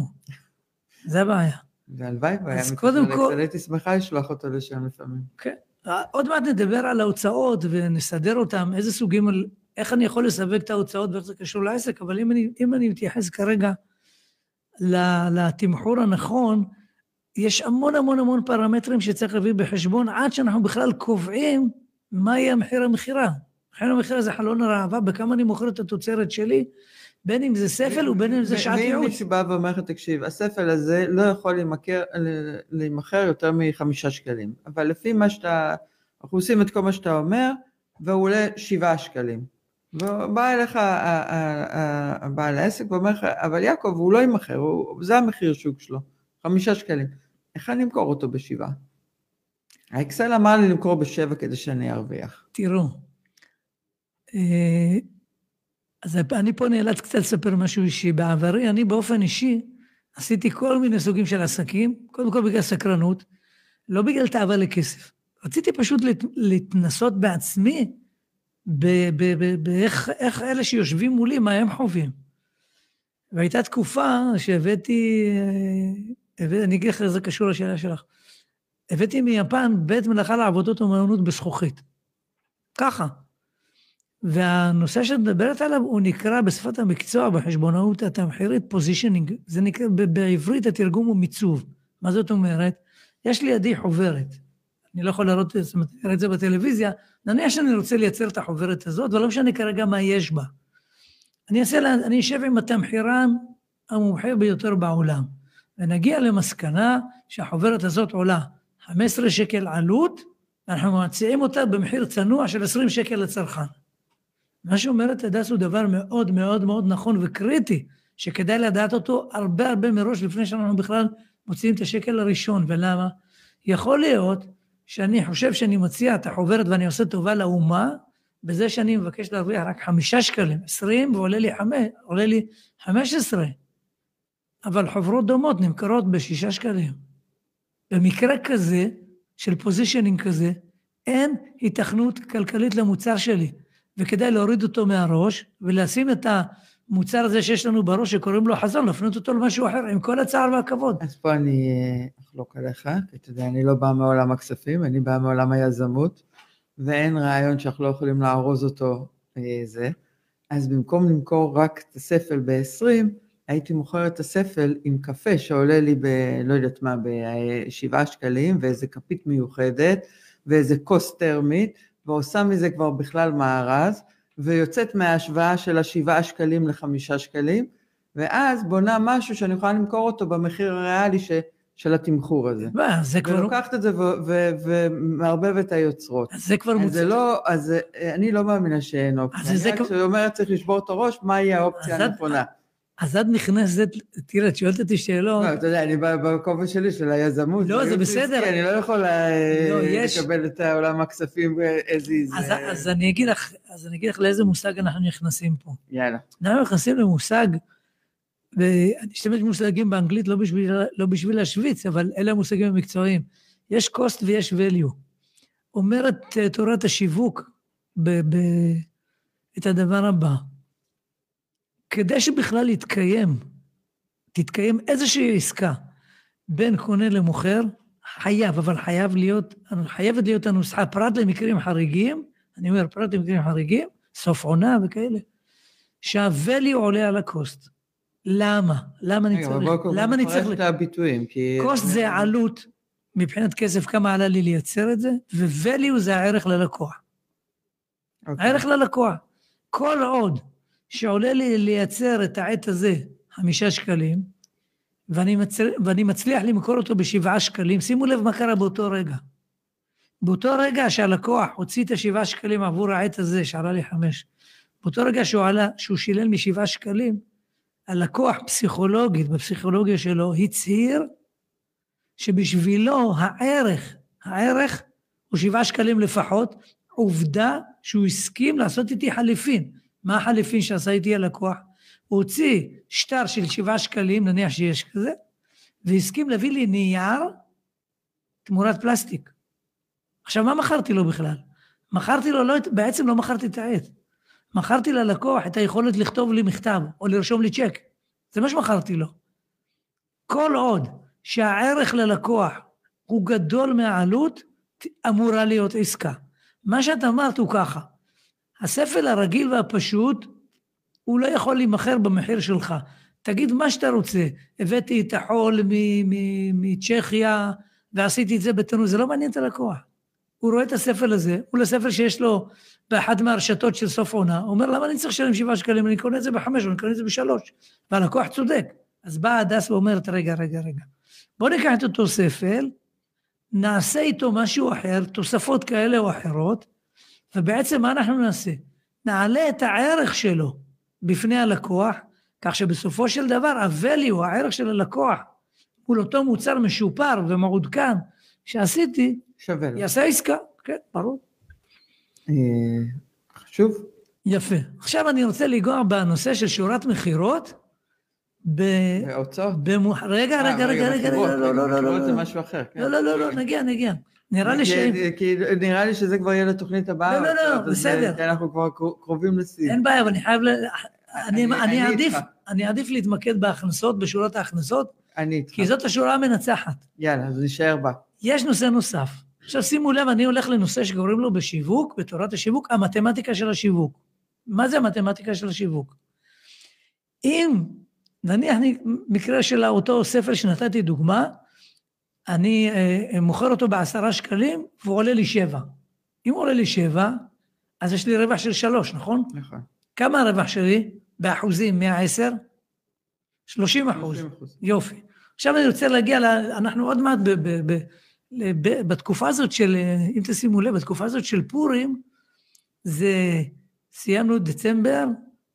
זה הבעיה. והלוואי והיה מתקשר לאקסל, הייתי שמחה לשלוח אותו לשם לפעמים. כן. עוד מעט נדבר על ההוצאות ונסדר אותן, איזה סוגים, איך אני יכול לסווג את ההוצאות ואיך זה קשור לעסק, אבל אם אני, אם אני מתייחס כרגע לתמחור הנכון, יש המון המון המון פרמטרים שצריך להביא בחשבון עד שאנחנו בכלל קובעים מה יהיה מחיר המכירה. מחיר המכירה זה חלון הראווה, בכמה אני מוכר את התוצרת שלי, בין אם זה ספל ובין אם זה שעת ואם ייעוץ. מישהו בא ואומר לך, תקשיב, הספל הזה לא יכול להימכר- יותר מחמישה שקלים, אבל לפי מה שאתה, אנחנו עושים את כל מה שאתה אומר, והוא עולה שבעה שקלים. ובא אליך הבעל העסק ואומר לך, אבל יעקב, הוא לא יימכר, זה המחיר שוק שלו, חמישה שקלים. איך אני אמכור אותו בשבעה? האקסל אמר לי למכור בשבע כדי שאני ארוויח. תראו, אז אני פה נאלץ קצת לספר משהו אישי. בעברי, אני באופן אישי עשיתי כל מיני סוגים של עסקים, קודם כל בגלל סקרנות, לא בגלל תאווה לכסף. רציתי פשוט להת- להתנסות בעצמי באיך איך אלה שיושבים מולי, מה הם חווים. והייתה תקופה שהבאתי, אה, הבאתי אני אגיד לך איך זה קשור לשאלה שלך. הבאתי מיפן בית מלאכה לעבודות אומנות בזכוכית. ככה. והנושא שאת מדברת עליו, הוא נקרא בשפת המקצוע, בחשבונאות התמחירית, פוזישנינג. זה נקרא, בעברית התרגום הוא מיצוב. מה זאת אומרת? יש לידי חוברת. אני לא יכול להראות את זה- בטלוויזיה, נניח שאני רוצה לייצר את החוברת הזאת, ולא משנה כרגע מה יש בה. אני אעשה, אני אשב עם התמחירן המומחה ביותר בעולם, ונגיע למסקנה שהחוברת הזאת עולה 15 שקל עלות, ואנחנו מציעים אותה במחיר צנוע של 20 שקל לצרכן. מה שאומרת הדס הוא דבר מאוד מאוד מאוד נכון וקריטי, שכדאי לדעת אותו הרבה הרבה מראש לפני שאנחנו בכלל מוציאים את השקל הראשון. ולמה? יכול להיות שאני חושב שאני מציע את החוברת ואני עושה טובה לאומה, בזה שאני מבקש להרוויח רק חמישה שקלים, עשרים, ועולה לי חמש, עולה לי חמש עשרה. אבל חוברות דומות נמכרות בשישה שקלים. במקרה כזה, של פוזישנינג כזה, אין היתכנות כלכלית למוצר שלי, וכדאי להוריד אותו מהראש ולשים את המוצר הזה שיש לנו בראש שקוראים לו חזון, להפנות אותו למשהו אחר, עם כל הצער והכבוד. אז פה אני אה, אחלוק עליך, כי אתה יודע, אני לא באה מעולם הכספים, אני באה מעולם היזמות, ואין רעיון שאנחנו לא יכולים לארוז אותו אה, זה. אז במקום למכור רק את הספל ב-20, הייתי מוכרת את הספל עם קפה שעולה לי ב... לא יודעת מה, בשבעה שקלים, ואיזה כפית מיוחדת, ואיזה כוס טרמית, ועושה מזה כבר בכלל מארז, ויוצאת מההשוואה של השבעה שקלים לחמישה שקלים, ואז בונה משהו שאני יכולה למכור אותו במחיר הריאלי ש... של התמחור הזה. מה, זה כבר... ולוקחת את זה ומערבבת את היוצרות. אז זה כבר מוצא. זה לא, אז אני לא מאמינה שאין אופציה. אז זה אני רק כבר- אומרת צריך לשבור את הראש, מהי האופציה הנכונה. אז את נכנסת, תראה, את שואלת אותי שאלות, לא, אתה יודע, אני בא בכובע שלי של היזמות. לא, זה בסדר. אני לא יכול אה, לא, לקבל את העולם הכספים as is. אז, אה, אני אגיד לך, אז אני אגיד לך לאיזה מושג אנחנו נכנסים פה. יאללה. אנחנו נכנסים למושג, ואני אשתמש במושגים באנגלית לא בשביל, לא בשביל להשוויץ, אבל אלה המושגים המקצועיים. יש cost ויש value. אומרת אה, תורת השיווק ב, ב, את הדבר הבא, כדי שבכלל יתקיים, תתקיים איזושהי עסקה בין קונה למוכר, חייב, אבל חייב להיות, חייבת להיות הנוסחה, פרט למקרים חריגים, אני אומר פרט למקרים חריגים, סוף עונה וכאלה, שה-value עולה על ה-cost. למה? למה אני צריך? למה אני צריך? את הביטויים, כי... cost זה עלות מבחינת כסף, כמה עלה לי לייצר את זה, ו-value זה הערך ללקוח. אוקיי. הערך ללקוח. כל עוד שעולה לי לייצר את העט הזה חמישה שקלים, ואני, מצ... ואני מצליח למכור אותו בשבעה שקלים, שימו לב מה קרה באותו רגע. באותו רגע שהלקוח הוציא את השבעה שקלים עבור העט הזה, שעלה לי חמש, באותו רגע שהוא עלה, שהוא שילם לי שבעה שקלים, הלקוח פסיכולוגית, בפסיכולוגיה שלו, הצהיר שבשבילו הערך, הערך הוא שבעה שקלים לפחות, עובדה שהוא הסכים לעשות איתי חליפין. מה החליפין שעשה איתי הלקוח? הוא הוציא שטר של שבעה שקלים, נניח שיש כזה, והסכים להביא לי נייר תמורת פלסטיק. עכשיו, מה מכרתי לו בכלל? מכרתי לו, לא, בעצם לא מכרתי את העט. מכרתי ללקוח את היכולת לכתוב לי מכתב או לרשום לי צ'ק. זה מה שמכרתי לו. כל עוד שהערך ללקוח הוא גדול מהעלות, אמורה להיות עסקה. מה שאת אמרת הוא ככה, הספל הרגיל והפשוט, הוא לא יכול להימכר במחיר שלך. תגיד מה שאתה רוצה, הבאתי את החול מצ'כיה ועשיתי את זה בתנור, זה לא מעניין את הלקוח. הוא רואה את הספל הזה, הוא לספל שיש לו באחת מהרשתות של סוף עונה, הוא אומר, למה אני צריך לשלם שבעה שקלים? אני קונה את זה בחמש, אני קונה את זה בשלוש. והלקוח צודק. אז באה הדס ואומרת, רגע, רגע, רגע, בוא ניקח את אותו ספל, נעשה איתו משהו אחר, תוספות כאלה או אחרות, ובעצם מה אנחנו נעשה? נעלה את הערך שלו בפני הלקוח, כך שבסופו של דבר ה-value, הערך של הלקוח, מול אותו מוצר משופר ומעודכן שעשיתי, שווה לו. יעשה עסקה, כן, ברור. אה, חשוב. יפה. עכשיו אני רוצה לנגוע בנושא של שורת מכירות. ב... והוצאות. במוח... רגע, אה, רגע, רגע, רגע, מכירות, רגע, לא, לא, לא, מכירות לא, זה לא, משהו אחר. כן. לא, לא, לא, לא, נגיע, נגיע. נראה לי שאין כי נראה לי שזה כבר יהיה לתוכנית הבאה. לא, לא, לא, בסדר. כי אנחנו כבר קרו- קרובים לשיא. אין בעיה, אבל אני חייב ל... אני, אעדיף. אני אעדיף להתמקד בהכנסות, בשורת ההכנסות, אני איתך. כי זאת השורה המנצחת. יאללה, אז נשאר בה. יש נושא נוסף. עכשיו שימו לב, אני הולך לנושא שקוראים לו בשיווק, בתורת השיווק, המתמטיקה של השיווק. מה זה המתמטיקה של השיווק? אם, נניח מקרה של אותו ספר שנתתי דוגמה, אני אה, מוכר אותו בעשרה שקלים והוא עולה לי שבע. אם הוא עולה לי שבע, אז יש לי רווח של שלוש, נכון? נכון. כמה הרווח שלי? באחוזים, 110? 30 אחוז. 30%. יופי. עכשיו אני רוצה להגיע, ל... אנחנו עוד מעט ב, ב, ב, ב, בתקופה הזאת של, אם תשימו לב, בתקופה הזאת של פורים, זה סיימנו דצמבר,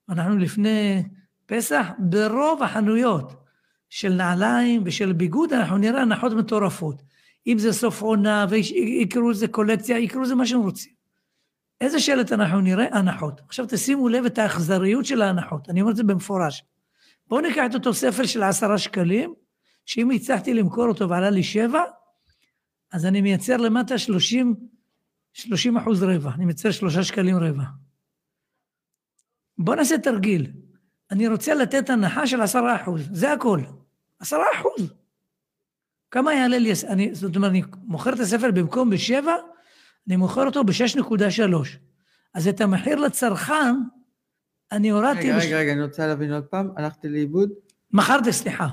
אנחנו לפני פסח, ברוב החנויות של נעליים ושל ביגוד, אנחנו נראה הנחות מטורפות. אם זה סוף עונה, ויקראו לזה קולקציה, יקראו לזה מה שהם רוצים. איזה שלט אנחנו נראה? הנחות. עכשיו תשימו לב את האכזריות של ההנחות, אני אומר את זה במפורש. בואו ניקח את אותו ספר של עשרה שקלים, שאם הצלחתי למכור אותו ועלה לי שבע, אז אני מייצר למטה שלושים, שלושים אחוז רבע, אני מייצר שלושה שקלים רבע. בואו נעשה תרגיל. אני רוצה לתת הנחה של עשרה אחוז, זה הכל. עשרה אחוז. כמה יעלה לי, אני, זאת אומרת, אני מוכר את הספר במקום בשבע, אני מוכר אותו ב-6.3. אז את המחיר לצרכן, אני הורדתי... רגע, רגע, רגע, אני רוצה להבין עוד פעם, הלכתי לאיבוד? מכרתי, סליחה.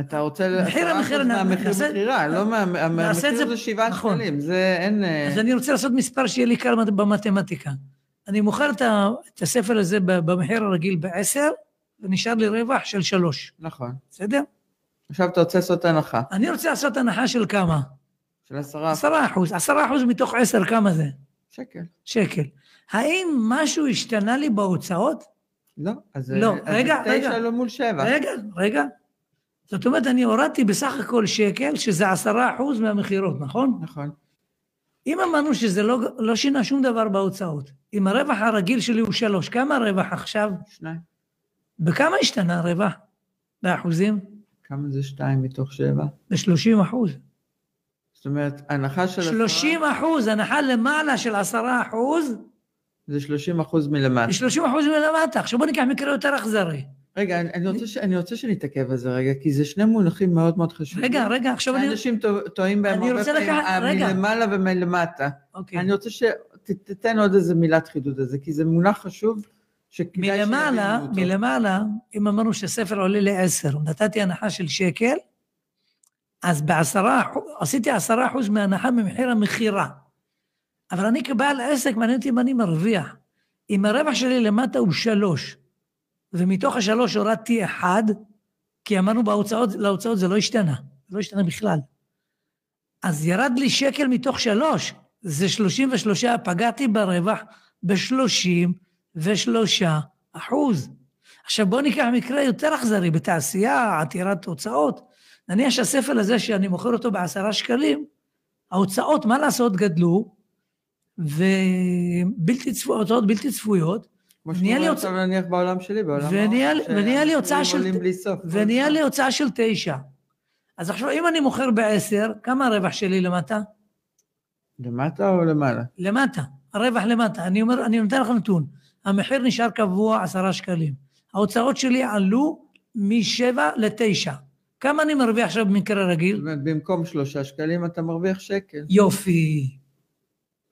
אתה רוצה... מחיר המחיר... מהמחיר מכירה, לא מהמחיר זה שבעה נכון. שקלים, זה אין... אה- אז אני רוצה לעשות מספר שיהיה לי קל במתמטיקה. אני מוכר את הספר הזה במחיר הרגיל בעשר, ונשאר לי רווח של שלוש. נכון. בסדר? עכשיו אתה רוצה לעשות הנחה. אני רוצה לעשות הנחה של כמה? של עשרה. עשרה אחוז. עשרה אחוז מתוך עשר, כמה זה? שקל. שקל. האם משהו השתנה לי בהוצאות? לא. אז לא, אז רגע, זה רגע. תשע לא מול שבע. רגע, רגע. זאת אומרת, אני הורדתי בסך הכל שקל, שזה עשרה אחוז מהמכירות, נכון? נכון. אם אמרנו שזה לא, לא שינה שום דבר בהוצאות, אם הרווח הרגיל שלי הוא שלוש, כמה הרווח עכשיו? שניים. בכמה השתנה הרווח? באחוזים? כמה זה שתיים מתוך שבע? ב-30 אחוז. זאת אומרת, הנחה של עשרה... 30 אחוז, הנחה למעלה של 10 אחוז, זה 30 אחוז מלמטה. ו-30 אחוז מלמטה. עכשיו בוא ניקח מקרה יותר אכזרי. רגע, אני, אני, רוצה ש, אני רוצה שנתעכב על זה רגע, כי זה שני מונחים מאוד מאוד חשובים. רגע, רגע, עכשיו אני... אנשים טוע- טועים בהם הרבה פעמים, אה. מלמעלה ומלמטה. אוקיי. אני רוצה שתתן עוד איזה מילת חידוד על זה, כי זה מונח חשוב, מלמעלה, שיבינו אותו. מלמעלה, אם אמרנו שספר עולה 10, נתתי הנחה של שקל, אז בעשרה עשיתי עשרה אחוז מהנחה ממחיר המכירה. אבל אני כבעל עסק, מעניין אותי אם אני מרוויח. אם הרווח שלי למטה הוא שלוש, ומתוך השלוש הורדתי אחד, כי אמרנו בהוצאות, להוצאות זה לא השתנה, זה לא השתנה בכלל. אז ירד לי שקל מתוך שלוש, זה שלושים ושלושה, פגעתי ברווח בשלושים אחוז. עכשיו בואו ניקח מקרה יותר אכזרי, בתעשייה עתירת הוצאות. נניח שהספר הזה שאני מוכר אותו בעשרה שקלים, ההוצאות, מה לעשות, גדלו, ובלתי צפויות, הוצאות בלתי צפויות, כמו שקורה עכשיו נניח בעולם שלי, בעולם ונהיה ונהיה לי הוצאה של-. ונהיה לי הוצאה של תשע. אז עכשיו, אם אני מוכר בעשר, כמה הרווח שלי למטה? למטה או למעלה? למטה, הרווח למטה. אני אומר, אני נותן לך נתון. המחיר נשאר קבוע עשרה שקלים. ההוצאות שלי עלו משבע לתשע. כמה אני מרוויח עכשיו במקרה זאת רגיל? אומרת, במקום שלושה שקלים אתה מרוויח שקל. יופי.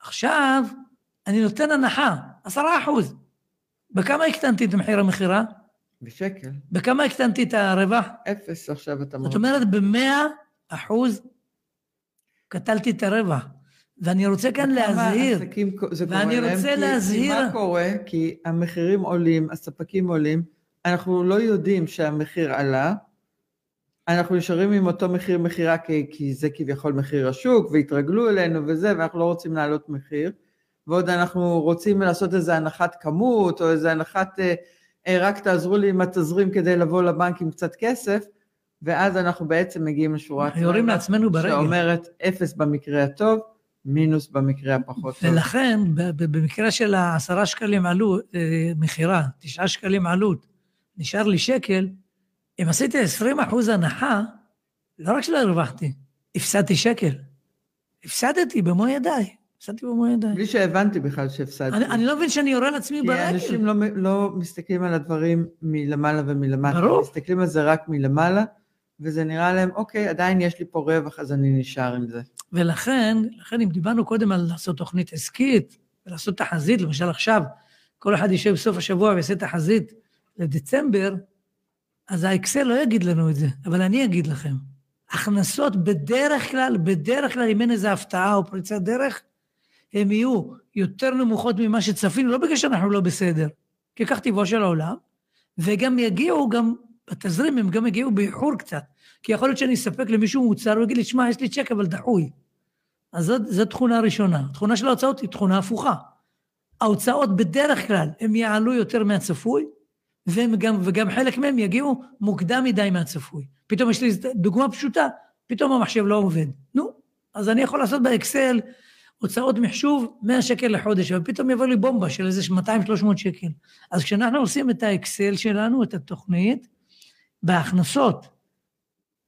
עכשיו, אני נותן הנחה, עשרה אחוז. בכמה הקטנתי את מחיר המכירה? בשקל. בכמה הקטנתי את הרווח? אפס עכשיו אתה זאת מרוויח. אומרת, במאה אחוז קטלתי את הרווח. ואני רוצה כאן להזהיר, עסקים זה ואני להם? רוצה כי- להזהיר- כי מה קורה? כי המחירים עולים, הספקים עולים, אנחנו לא יודעים שהמחיר עלה, אנחנו נשארים עם אותו מחיר מכירה כי, כי זה כביכול מחיר השוק, והתרגלו אלינו וזה, ואנחנו לא רוצים להעלות מחיר, ועוד אנחנו רוצים לעשות איזה הנחת כמות, או איזה הנחת, אה, אה, רק תעזרו לי עם התזרים כדי לבוא לבנק עם קצת כסף, ואז אנחנו בעצם מגיעים לעצמנו ברגל. שאומרת אפס במקרה הטוב, מינוס במקרה הפחות טוב. ולכן, במקרה של העשרה שקלים עלות, אה, מכירה, תשעה שקלים עלות, נשאר לי שקל, אם עשיתי 20 אחוז הנחה, לא רק שלא הרווחתי, הפסדתי שקל. הפסדתי במו ידיי, הפסדתי במו ידיי. בלי שהבנתי בכלל שהפסדתי. אני, אני לא מבין שאני יורה לעצמי כי ברגל. אנשים לא, לא מסתכלים על הדברים מלמעלה ומלמטה, ברור. מסתכלים על זה רק מלמעלה, וזה נראה להם, אוקיי, עדיין יש לי פה רווח, אז אני נשאר עם זה. ולכן, לכן אם דיברנו קודם על לעשות תוכנית עסקית ולעשות תחזית, למשל עכשיו, כל אחד יישב בסוף השבוע ויעשה תחזית לדצמבר, אז האקסל לא יגיד לנו את זה, אבל אני אגיד לכם. הכנסות בדרך כלל, בדרך כלל, אם אין איזו הפתעה או פריצת דרך, הן יהיו יותר נמוכות ממה שצפינו, לא בגלל שאנחנו לא בסדר, כי כך טבעו של העולם, וגם יגיעו גם בתזרים הם גם הגיעו באיחור קצת. כי יכול להיות שאני אספק למישהו מוצר, הוא יגיד לי, שמע, יש לי צ'ק אבל דחוי. אז זאת, זאת תכונה ראשונה. תכונה של ההוצאות היא תכונה הפוכה. ההוצאות בדרך כלל הם יעלו יותר מהצפוי, וגם, וגם חלק מהם יגיעו מוקדם מדי מהצפוי. פתאום יש לי דוגמה פשוטה, פתאום המחשב לא עובד. נו, אז אני יכול לעשות באקסל הוצאות מחשוב 100 שקל לחודש, אבל פתאום יבוא לי בומבה של איזה 200-300 שקל. אז כשאנחנו עושים את האקסל שלנו, את התוכנית, בהכנסות,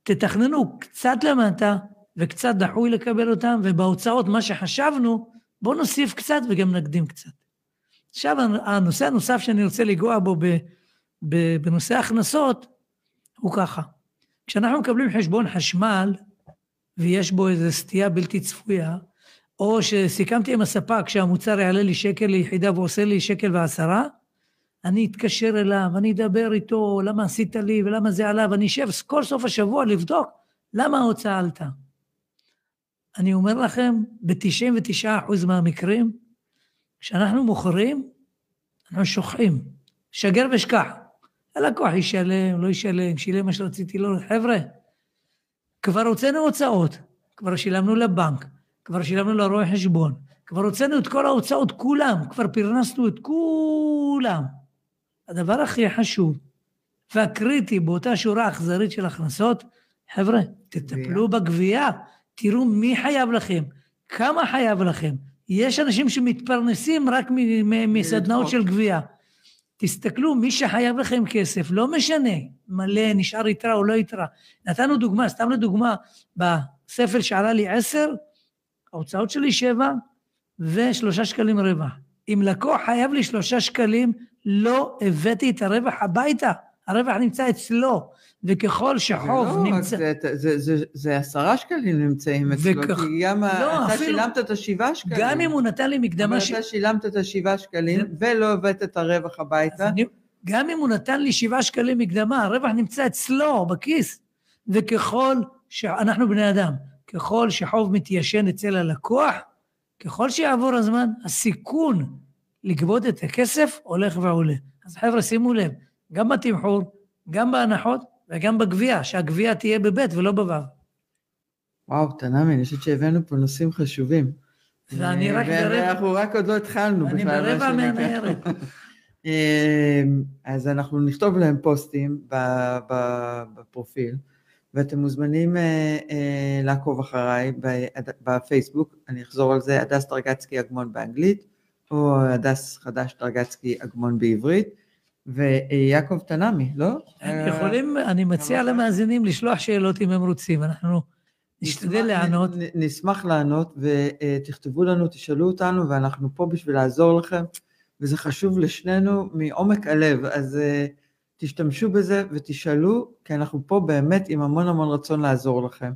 תתכננו קצת למטה וקצת דחוי לקבל אותם, ובהוצאות, מה שחשבנו, בואו נוסיף קצת וגם נקדים קצת. עכשיו, הנושא הנוסף שאני רוצה לנגוע בו ב, ב, בנושא ההכנסות, הוא ככה. כשאנחנו מקבלים חשבון חשמל, ויש בו איזו סטייה בלתי צפויה, או שסיכמתי עם הספק שהמוצר יעלה לי שקל ליחידה ועושה לי שקל ועשרה, אני אתקשר אליו, אני אדבר איתו, למה עשית לי ולמה זה עלה, ואני אשב כל סוף השבוע לבדוק למה ההוצאה עלתה. אני אומר לכם, ב-99% מהמקרים, כשאנחנו מוכרים, אנחנו שוכחים. שגר ושכח. הלקוח ישלם, לא ישלם, שילם מה שרציתי, לא... חבר'ה, כבר הוצאנו הוצאות, כבר שילמנו לבנק, כבר שילמנו לרואה חשבון, כבר הוצאנו את כל ההוצאות, כולם, כבר פרנסנו את כולם. הדבר הכי חשוב והקריטי באותה שורה אכזרית של הכנסות, חבר'ה, תטפלו בגבייה, תראו מי חייב לכם, כמה חייב לכם. יש אנשים שמתפרנסים רק מסדנאות של גבייה. תסתכלו, מי שחייב לכם כסף, לא משנה, מלא, נשאר יתרה או לא יתרה. נתנו דוגמה, סתם לדוגמה, בספל שעלה לי עשר, ההוצאות שלי שבע ושלושה שקלים רווח. אם לקוח חייב לי שלושה שקלים, לא הבאתי את הרווח הביתה, הרווח נמצא אצלו, וככל שחוב לא, נמצא... זה, זה, זה, זה עשרה שקלים נמצאים אצלו, וכ... כי גם לא, אתה אפילו... שילמת את השבעה שקלים. גם אם הוא נתן לי מקדמה... אבל ש... אתה שילמת את השבעה שקלים, זה... ולא הבאת את הרווח הביתה. אני... גם אם הוא נתן לי שבעה שקלים מקדמה, הרווח נמצא אצלו, בכיס. וככל שאנחנו בני אדם, ככל שחוב מתיישן אצל הלקוח, ככל שיעבור הזמן, הסיכון לגבות את הכסף הולך ועולה. אז חבר'ה, שימו לב, גם בתמחור, גם בהנחות וגם בגבייה, שהגבייה תהיה בבית ולא בוו. וואו, תנאמי, אני חושבת שהבאנו פה נושאים חשובים. ואני רק ברבע... ואנחנו רק עוד לא התחלנו בכלל. אני ברבע מהניירת. [LAUGHS] אמ, אז אנחנו נכתוב להם פוסטים בפרופיל. ואתם מוזמנים אה, אה, לעקוב אחריי בפייסבוק, אני אחזור על זה, הדס דרגצקי אגמון באנגלית, או הדס חדש דרגצקי אגמון בעברית, ויעקב תנעמי, לא? הם יכולים, אני מציע למאזינים לשלוח שאלות אם הם רוצים, אנחנו נשתדל לענות. נשמח לענות, ותכתבו לנו, תשאלו אותנו, ואנחנו פה בשביל לעזור לכם, וזה חשוב לשנינו מעומק הלב, אז... Uh, תשתמשו בזה ותשאלו, כי אנחנו פה באמת עם המון המון רצון לעזור לכם.